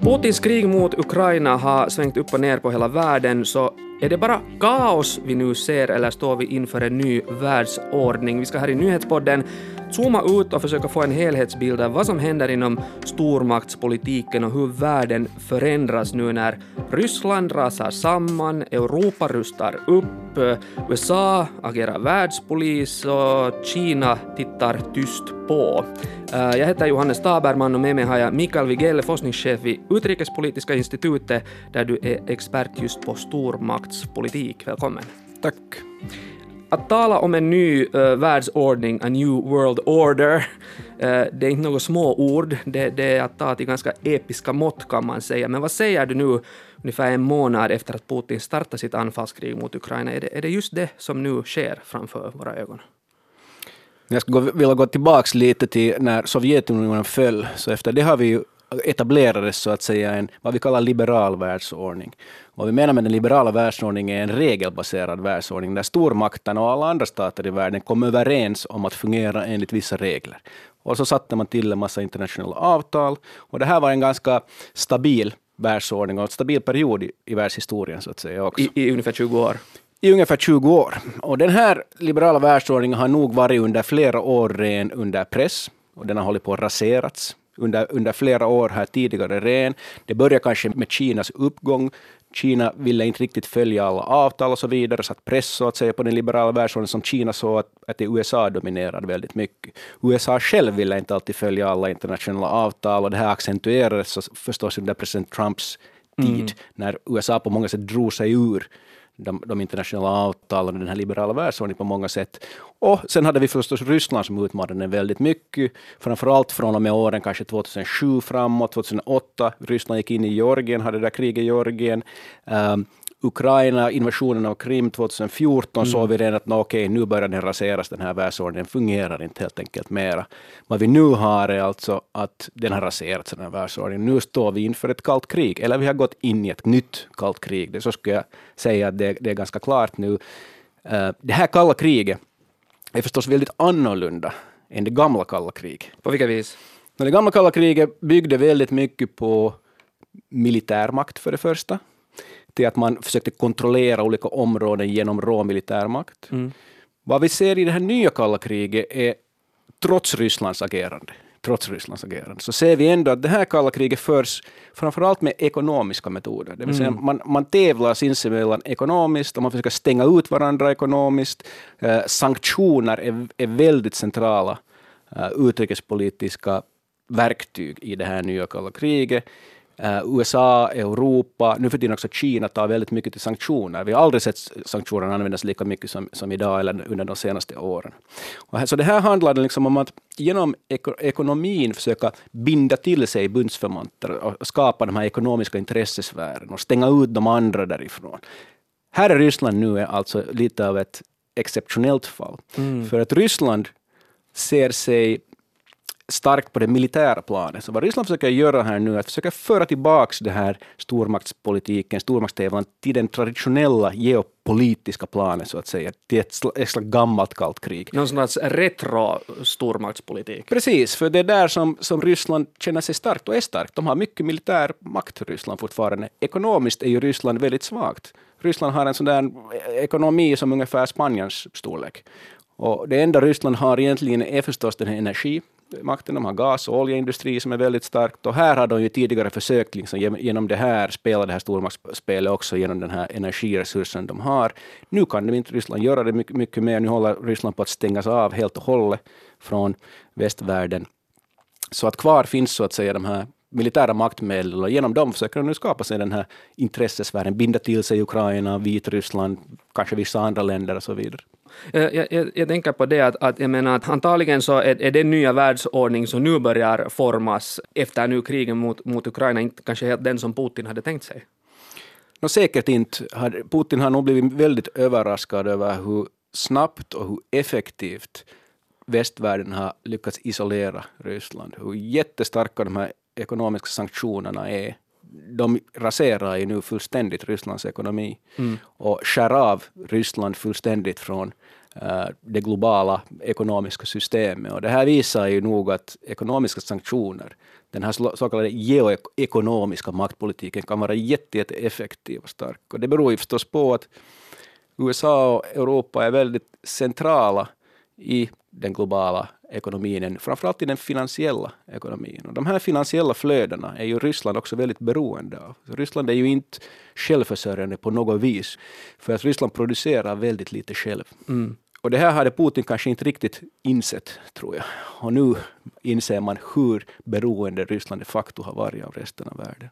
Putins krig mot Ukraina har svängt upp och ner på hela världen, så är det bara kaos vi nu ser eller står vi inför en ny världsordning? Vi ska här i nyhetspodden zooma ut och försöka få en helhetsbild av vad som händer inom stormaktspolitiken och hur världen förändras nu när Ryssland rasar samman, Europa rustar upp, USA agerar världspolis och Kina tittar tyst på. Eh, jag heter Johannes Taberman och med mig har jag Mikael Wigell, forskningschef vid Utrikespolitiska institutet där du är expert just på stormaktspolitik. Välkommen. Tack. Att tala om en ny uh, världsordning, a new world order, uh, det är inte några små ord, det, det, är att ta till ganska episka mått kan man säga. Men vad säger du nu, ungefär en månad efter att Putin startade sitt anfallskrig mot Ukraina? Är det, är det just det som nu sker framför våra ögon? Jag skulle vilja gå tillbaka lite till när Sovjetunionen föll, så efter det har vi ju etablerades så att säga en, vad vi kallar liberal världsordning. Vad vi menar med den liberala världsordningen är en regelbaserad världsordning där stormakterna och alla andra stater i världen kom överens om att fungera enligt vissa regler. Och så satte man till en massa internationella avtal. Och det här var en ganska stabil världsordning och en stabil period i, i världshistorien så att säga också. I, I ungefär 20 år? i ungefär 20 år. Och den här liberala världsordningen har nog varit under flera år ren under press och den har hållit på att raserats under, under flera år här tidigare ren. Det började kanske med Kinas uppgång. Kina ville inte riktigt följa alla avtal och så vidare, satt press så att säga på den liberala världsordningen som Kina såg att, att det USA dominerade väldigt mycket. USA själv ville inte alltid följa alla internationella avtal och det här accentuerades förstås under president Trumps tid, mm. när USA på många sätt drog sig ur de, de internationella avtalen och den här liberala världsordningen på många sätt. Och sen hade vi förstås Ryssland som utmanade den väldigt mycket, framförallt från och med åren kanske 2007 framåt, 2008. Ryssland gick in i Georgien, hade det där kriget i Georgien. Um, Ukraina, invasionen av Krim 2014, mm. såg vi redan att no, okej, nu börjar den raseras, den här världsordningen fungerar inte helt enkelt mera. Vad vi nu har är alltså att den har raserats, den här världsordningen. Nu står vi inför ett kallt krig, eller vi har gått in i ett nytt kallt krig. Det så skulle jag säga att det, det är ganska klart nu. Uh, det här kalla kriget är förstås väldigt annorlunda än det gamla kalla kriget. På vilka vis? Det gamla kalla kriget byggde väldigt mycket på militärmakt för det första till att man försökte kontrollera olika områden genom rå militärmakt. Mm. Vad vi ser i det här nya kalla kriget är, trots Rysslands agerande, trots Rysslands agerande, så ser vi ändå att det här kalla kriget förs framförallt med ekonomiska metoder. Det vill säga mm. man, man tävlar sinsemellan ekonomiskt och man försöker stänga ut varandra ekonomiskt. Eh, sanktioner är, är väldigt centrala eh, utrikespolitiska verktyg i det här nya kalla kriget. Uh, USA, Europa, nu för tiden också Kina tar väldigt mycket till sanktioner. Vi har aldrig sett sanktionerna användas lika mycket som, som idag eller under de senaste åren. Här, så det här handlar liksom om att genom eko, ekonomin försöka binda till sig bundsförvanter och skapa de här ekonomiska intressesfären och stänga ut de andra därifrån. Här är Ryssland nu alltså lite av ett exceptionellt fall. Mm. För att Ryssland ser sig starkt på det militära planet. Så vad Ryssland försöker göra här nu är att försöka föra tillbaka det här stormaktspolitiken, stormaktstävlan till den traditionella geopolitiska planet, så att säga, till ett, ett slags gammalt kallt krig. Någon slags retro stormaktspolitik. Precis, för det är där som, som Ryssland känner sig starkt och är starkt. De har mycket militär makt, Ryssland fortfarande. Ekonomiskt är ju Ryssland väldigt svagt. Ryssland har en sån där ekonomi som ungefär Spaniens storlek. Och det enda Ryssland har egentligen är förstås den här energi makten. De har gas och oljeindustri som är väldigt starkt. Och här har de ju tidigare försökt liksom, genom det här spela det här stormaktsspelet också genom den här energiresursen de har. Nu kan de inte Ryssland göra det mycket, mycket mer. Nu håller Ryssland på att stängas av helt och hållet från västvärlden. Så att kvar finns så att säga de här militära maktmedel och genom dem försöker de nu skapa sig den här intressesfären, binda till sig Ukraina, Vitryssland, kanske vissa andra länder och så vidare. Eh, jag, jag, jag, tänker på det att, att, jag menar att antagligen så är, är den nya världsordning som nu börjar formas efter nu krigen mot, mot Ukraina inte kanske helt den som Putin hade tänkt sig. No, säkert inte. Putin har nog blivit väldigt överraskad över hur snabbt och hur effektivt västvärlden har lyckats isolera Ryssland. Hur jättestarka de här ekonomiska sanktionerna är de raserar ju nu fullständigt Rysslands ekonomi mm. och skär av Ryssland fullständigt från det globala ekonomiska systemet. Och det här visar ju nog att ekonomiska sanktioner, den här så kallade geoekonomiska maktpolitiken kan vara jätte, jätte effektiv och stark. Och det beror ju förstås på att USA och Europa är väldigt centrala i den globala ekonomin, framförallt i den finansiella ekonomin. Och de här finansiella flödena är ju Ryssland också väldigt beroende av. Ryssland är ju inte självförsörjande på något vis, för att Ryssland producerar väldigt lite själv. Mm. Och det här hade Putin kanske inte riktigt insett, tror jag. Och nu inser man hur beroende Ryssland de facto har varit av resten av världen.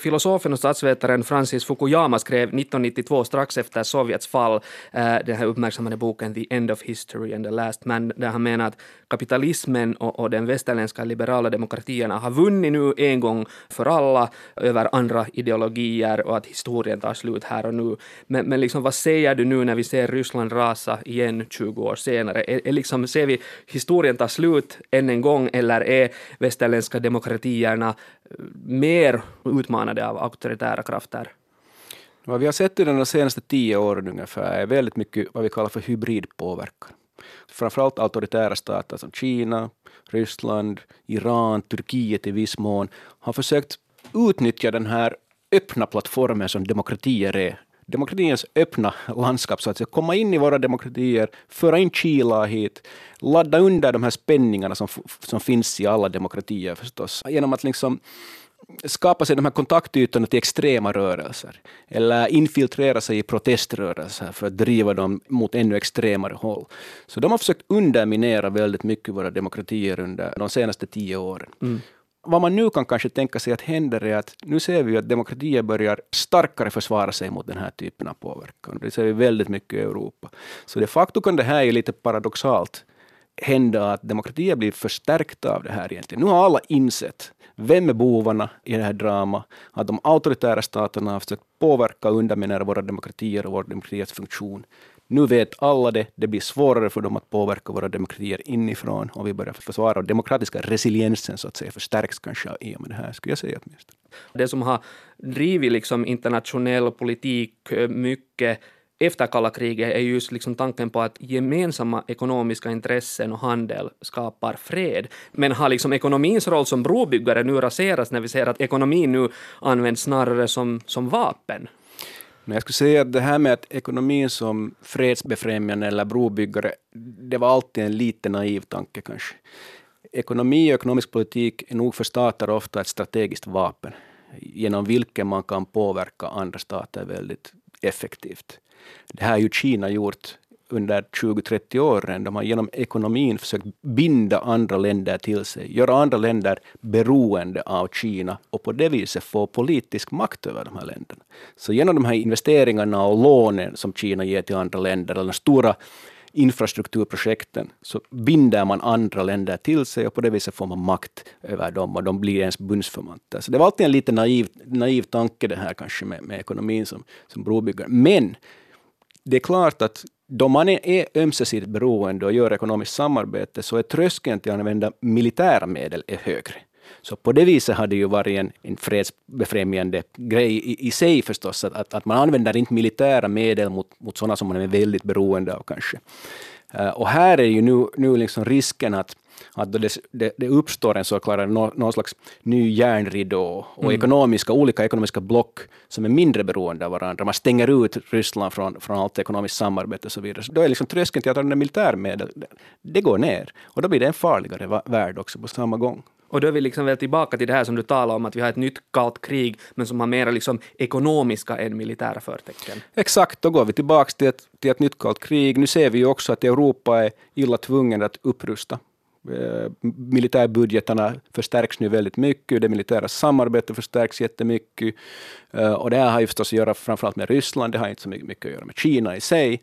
Filosofen och statsvetaren Francis Fukuyama skrev 1992, strax efter Sovjets fall, eh, den här uppmärksammade boken The End of History and the Last Man, där han menar att kapitalismen och, och den västerländska liberala demokratierna har vunnit nu en gång för alla över andra ideologier och att historien tar slut här och nu. Men, men liksom, vad säger du nu när vi ser Ryssland rasa igen 20 år senare? Är, är liksom, ser vi historien ta slut än en gång eller är västerländska demokratierna mer utmanade av auktoritära krafter? Vad vi har sett under de senaste tio åren ungefär är väldigt mycket vad vi kallar för hybridpåverkan. Framförallt auktoritära stater som Kina, Ryssland, Iran, Turkiet i viss mån har försökt utnyttja den här öppna plattformen som demokratier är. Demokratins öppna landskap, så att säga, komma in i våra demokratier, föra in Kila hit, ladda under de här spänningarna som, som finns i alla demokratier förstås, genom att liksom skapa sig de här kontaktytorna till extrema rörelser eller infiltrera sig i proteströrelser för att driva dem mot ännu extremare håll. Så de har försökt underminera väldigt mycket våra demokratier under de senaste tio åren. Mm. Vad man nu kan kanske tänka sig att händer är att nu ser vi att demokratier börjar starkare försvara sig mot den här typen av påverkan. Det ser vi väldigt mycket i Europa. Så de facto kan det här ju lite paradoxalt hända att demokratier blir förstärkta av det här egentligen. Nu har alla insett vem är bovarna i det här dramat, att de auktoritära staterna har försökt påverka och underminera våra demokratier och vår demokratiers funktion. Nu vet alla det, det blir svårare för dem att påverka våra demokratier inifrån och vi börjar försvara och demokratiska resiliensen så att säga förstärks kanske i och med det här, skulle jag säga åtminstone. Det som har drivit liksom internationell politik eh, mycket efter kalla kriget är just liksom tanken på att gemensamma ekonomiska intressen och handel skapar fred. Men har liksom ekonomins roll som brobyggare nu raserats när vi ser att ekonomin nu används snarare som, som vapen? Men jag skulle säga att det här med att ekonomin som fredsbefrämjande eller brobyggare, det var alltid en lite naiv tanke kanske. Ekonomi och ekonomisk politik är nog för stater ofta ett strategiskt vapen genom vilket man kan påverka andra stater väldigt effektivt. Det här har ju Kina gjort under 20-30 åren. De har genom ekonomin försökt binda andra länder till sig, göra andra länder beroende av Kina och på det viset få politisk makt över de här länderna. Så genom de här investeringarna och lånen som Kina ger till andra länder, eller de stora infrastrukturprojekten, så binder man andra länder till sig och på det viset får man makt över dem och de blir ens bundsförvanter. Så det var alltid en lite naiv, naiv tanke det här kanske med, med ekonomin som, som brobyggare. Men det är klart att då man är ömsesidigt beroende och gör ekonomiskt samarbete så är tröskeln till att använda militära medel är högre. Så på det viset har det ju varit en, en fredsbefrämjande grej i, i sig förstås, att, att man använder inte militära medel mot, mot sådana som man är väldigt beroende av kanske. Uh, och här är ju nu, nu liksom risken att att det, det, det uppstår en så kallad någon slags ny järnridå och mm. ekonomiska, olika ekonomiska block som är mindre beroende av varandra. Man stänger ut Ryssland från, från allt ekonomiskt samarbete och så vidare. Så då är liksom tröskeln till att använda militärmedel, det går ner. Och då blir det en farligare värld också på samma gång. Och då är vi liksom väl tillbaka till det här som du talade om, att vi har ett nytt kallt krig, men som har mera liksom ekonomiska än militära förtecken. Exakt, då går vi tillbaka till ett, till ett nytt kallt krig. Nu ser vi ju också att Europa är illa tvungen att upprusta eh, militärbudgetarna förstärks nu väldigt mycket, det militära samarbetet förstärks jättemycket. Eh, och det här har ju förstås att göra framförallt med Ryssland, det har inte så mycket att göra med Kina i sig.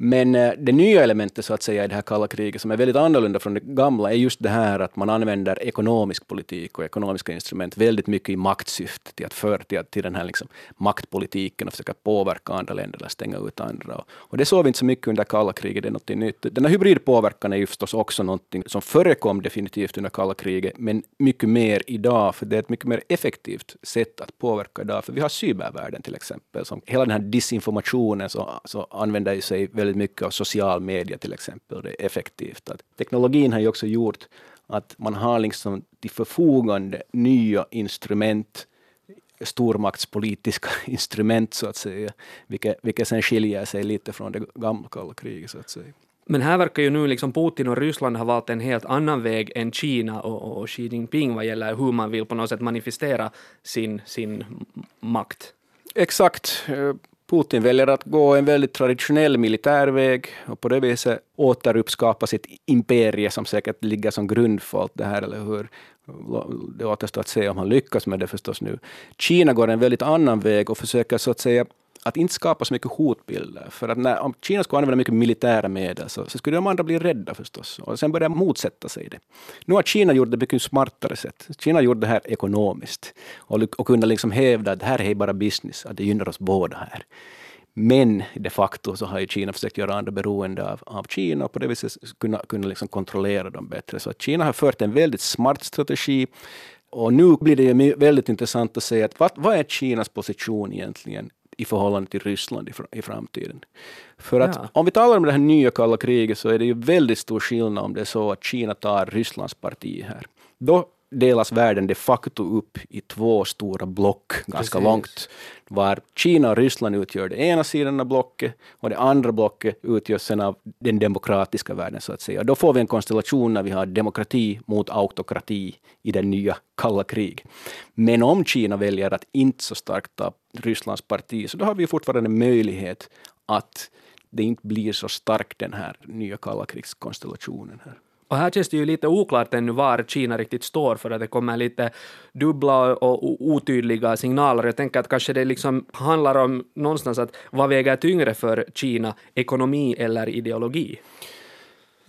Men eh, det nya elementet så att säga i det här kalla kriget, som är väldigt annorlunda från det gamla, är just det här att man använder ekonomisk politik och ekonomiska instrument väldigt mycket i maktsyfte, till att föra till, till den här liksom maktpolitiken och försöka påverka andra länder eller stänga ut andra. Och det såg vi inte så mycket under kalla kriget, det är något nytt. Den här hybridpåverkan är ju förstås också någonting som förekom definitivt under kalla kriget, men mycket mer idag, för det är ett mycket mer effektivt sätt att påverka idag. För vi har cybervärlden till exempel, som hela den här disinformationen så, så använder sig väldigt väldigt mycket av social media till exempel. Det är effektivt. Att teknologin har ju också gjort att man har liksom till förfogande nya instrument, stormaktspolitiska instrument så att säga, vilket, vilket sen skiljer sig lite från det gamla kalla kriget så att säga. Men här verkar ju nu liksom Putin och Ryssland ha valt en helt annan väg än Kina och, och Xi Jinping vad gäller hur man vill på något sätt manifestera sin, sin makt. Exakt. Putin väljer att gå en väldigt traditionell militärväg och på det viset återuppskapa sitt imperie som säkert ligger som grund för allt det här, eller hur? Det återstår att se om han lyckas med det förstås nu. Kina går en väldigt annan väg och försöker så att säga att inte skapa så mycket hotbilder. För att när, om Kina skulle använda mycket militära medel så, så skulle de andra bli rädda förstås och sen börja motsätta sig det. Nu har Kina gjort det på mycket smartare sätt. Kina gjort det här ekonomiskt och, och kunde liksom hävda att det här är bara business, att det gynnar oss båda här. Men de facto så har ju Kina försökt göra andra beroende av, av Kina och på det viset kunna, kunna liksom kontrollera dem bättre. Så att Kina har fört en väldigt smart strategi. Och nu blir det ju väldigt intressant att se att vad, vad är Kinas position egentligen i förhållande till Ryssland i, i framtiden. För att ja. om vi talar om det här nya kalla kriget så är det ju väldigt stor skillnad om det är så att Kina tar Rysslands parti här. Då delas världen de facto upp i två stora block ganska Precis. långt, var Kina och Ryssland utgör det ena sidan av blocket och det andra blocket utgörs sen av den demokratiska världen, så att säga. Då får vi en konstellation när vi har demokrati mot autokrati i det nya kalla krig. Men om Kina väljer att inte så starkt ta Rysslands parti, så då har vi fortfarande möjlighet att det inte blir så stark den här nya kalla krigskonstellationen här. Och här känns det ju lite oklart ännu var Kina riktigt står för att det kommer lite dubbla och otydliga signaler. Jag tänker att kanske det liksom handlar om någonstans att vad väger tyngre för Kina, ekonomi eller ideologi?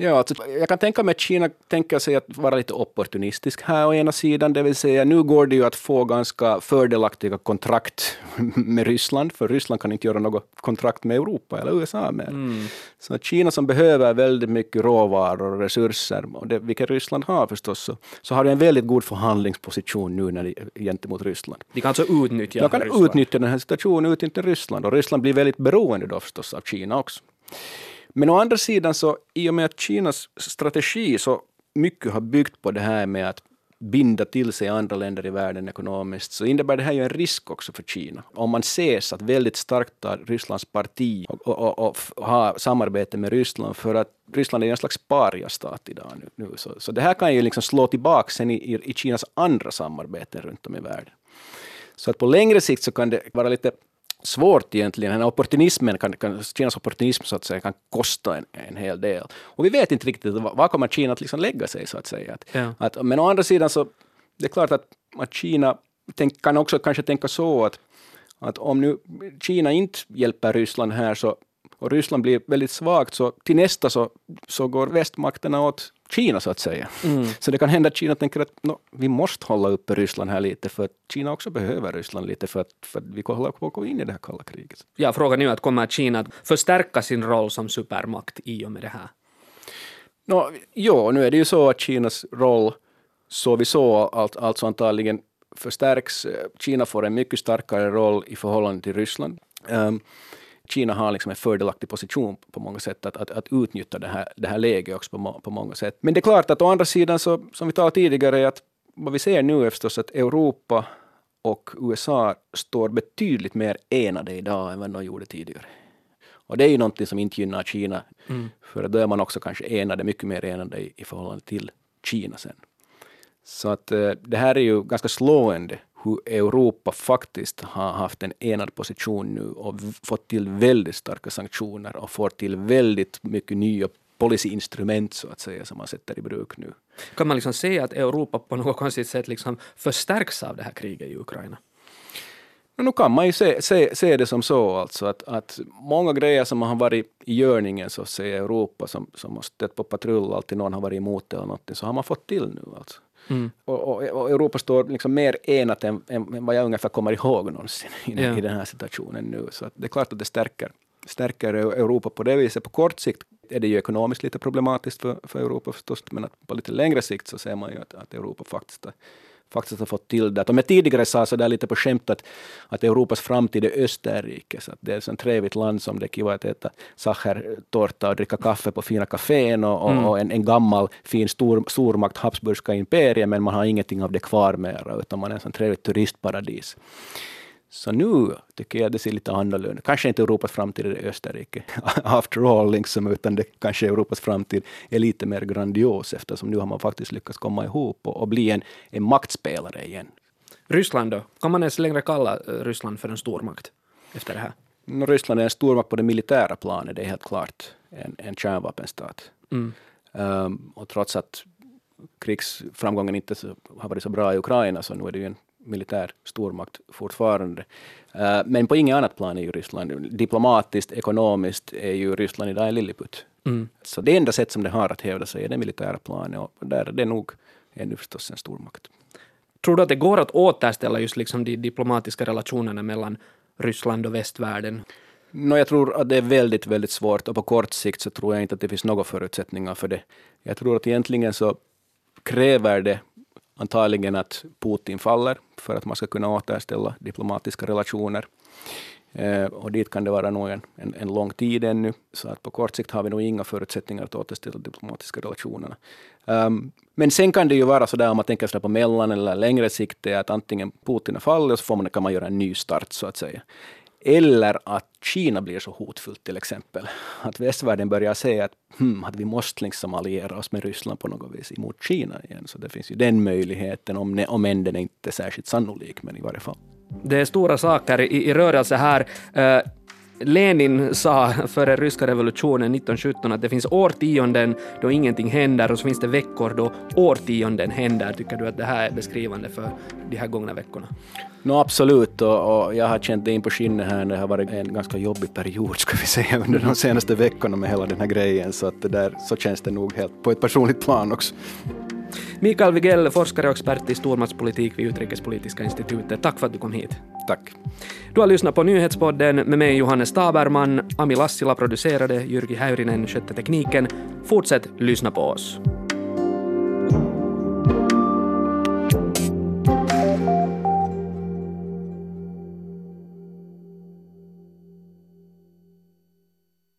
Ja, alltså, jag kan tänka mig att Kina tänker sig att vara lite opportunistisk här å ena sidan, det vill säga nu går det ju att få ganska fördelaktiga kontrakt med Ryssland, för Ryssland kan inte göra något kontrakt med Europa eller USA mer. Mm. Så Kina som behöver väldigt mycket råvaror och resurser, och det, vilket Ryssland har förstås, så, så har det en väldigt god förhandlingsposition nu när det, gentemot Ryssland. De kan alltså utnyttja De kan Ryssland. utnyttja den här situationen, utnyttja Ryssland, och Ryssland blir väldigt beroende då förstås av Kina också. Men å andra sidan så i och med att Kinas strategi så mycket har byggt på det här med att binda till sig andra länder i världen ekonomiskt, så innebär det här ju en risk också för Kina. Om man ses att väldigt starkt tar Rysslands parti och, och, och, och ha samarbete med Ryssland, för att Ryssland är en slags pariastat idag nu. nu. Så, så det här kan ju liksom slå tillbaka sen i, i, i Kinas andra samarbeten runt om i världen. Så att på längre sikt så kan det vara lite svårt egentligen. Den opportunismen kan, kan, Kinas opportunism så att säga, kan kosta en, en hel del. Och vi vet inte riktigt var kommer Kina att liksom lägga sig så att säga. Att, ja. att, men å andra sidan så det är klart att, att Kina tänk, kan också kanske tänka så att, att om nu Kina inte hjälper Ryssland här så och Ryssland blir väldigt svagt, så till nästa så, så går västmakterna åt Kina så att säga. Mm. Så det kan hända att Kina tänker att no, vi måste hålla uppe Ryssland här lite för att Kina också behöver Ryssland lite för att, för att vi håller på att gå in i det här kalla kriget. Ja, frågan är att kommer Kina att förstärka sin roll som supermakt i och med det här? No, jo, nu är det ju så att Kinas roll så vi så allt, alltså antagligen förstärks. Kina får en mycket starkare roll i förhållande till Ryssland. Um, Kina har liksom en fördelaktig position på många sätt att, att, att utnyttja det här, det här läget också på, på många sätt. Men det är klart att å andra sidan, så, som vi talade tidigare, att vad vi ser nu är förstås att Europa och USA står betydligt mer enade idag än vad de gjorde tidigare. Och det är ju någonting som inte gynnar Kina, mm. för då är man också kanske enade, mycket mer enade i, i förhållande till Kina sen. Så att eh, det här är ju ganska slående hur Europa faktiskt har haft en enad position nu och fått till väldigt starka sanktioner och får till väldigt mycket nya policyinstrument så att säga som man sätter i bruk nu. Kan man liksom säga att Europa på något konstigt sätt liksom förstärks av det här kriget i Ukraina? nu kan man ju se, se, se det som så alltså att, att många grejer som har varit i görningen så att säga Europa som, som har stött på patrull, alltid någon har varit emot det eller någonting, så har man fått till nu alltså. Mm. Och, och, och, Europa står liksom mer enat än, än vad jag ungefär kommer ihåg någonsin i, ja. i den här situationen nu. Så det är klart att det stärker, stärker Europa på det viset. På kort sikt är det ju ekonomiskt lite problematiskt för, för Europa förstås, men på lite längre sikt så ser man ju att, att Europa faktiskt faktiskt har fått till det. Om jag tidigare sa så där lite på skämt att, att Europas framtid är Österrike, så att det är ett sånt trevligt land som det är kiva att äta sachertårta och dricka kaffe på fina kafén och, mm. och en, en, gammal fin stor, stormakt Habsburgska imperium, men man har ingenting av det kvar mera, utan man är ett sånt trevligt turistparadis. Så nu tycker jag det ser lite annorlunda Kanske inte Europas framtid är Österrike, after all, liksom, utan det kanske Europas framtid är lite mer grandios, eftersom nu har man faktiskt lyckats komma ihop och, och bli en, en maktspelare igen. Ryssland då? Kan man ens längre kalla eh, Ryssland för en stormakt efter det här? No, Ryssland är en stormakt på det militära planet, det är helt klart en, en kärnvapenstat. Mm. Um, och trots att krigsframgången inte så, har varit så bra i Ukraina, så nu är det ju en militär stormakt fortfarande. Uh, men på inget annat plan är ju Ryssland, diplomatiskt, ekonomiskt, är ju Ryssland idag en lilliputt. Mm. Så det enda sätt som det har att hävda sig är det militära planet och där det är nog ännu förstås en stormakt. Tror du att det går att återställa just liksom de diplomatiska relationerna mellan Ryssland och västvärlden? No, jag tror att det är väldigt, väldigt svårt och på kort sikt så tror jag inte att det finns några förutsättningar för det. Jag tror att egentligen så kräver det antagligen att Putin faller för att man ska kunna återställa diplomatiska relationer. Eh, och dit kan det vara nog en, en, en, lång tid ännu, så att på kort sikt har vi nog inga förutsättningar att återställa diplomatiska relationerna. Um, men sen kan det ju vara så där om man tänker på mellan eller längre sikt, att antingen Putin faller och så får man, kan man göra en ny start så att säga. Eller att Kina blir så hotfullt till exempel. Att västvärlden börjar säga att, hmm, att vi måste liksom alliera oss med Ryssland på något vis emot Kina igen. Så det finns ju den möjligheten, om, om än den är inte särskilt sannolik, men i varje fall. Det är stora saker i, i rörelse här. Eh, Lenin sa före ryska revolutionen 1917 att det finns årtionden då ingenting händer och så finns det veckor då årtionden händer. Tycker du att det här är beskrivande för de här gångna veckorna? No, absolut, och, och jag har känt det in på skinnet här. Det har varit en ganska jobbig period, ska vi säga, under de senaste veckorna med hela den här grejen, så att det där, så känns det nog helt på ett personligt plan också. Mikael Wigell, forskare och expert i stormaktspolitik vid Utrikespolitiska institutet. Tack för att du kom hit. Tack. Du har lyssnat på Nyhetspodden med mig Johannes Taberman. Ami Lassila producerade, Jyrki Häyrinen skötte tekniken. Fortsätt lyssna på oss.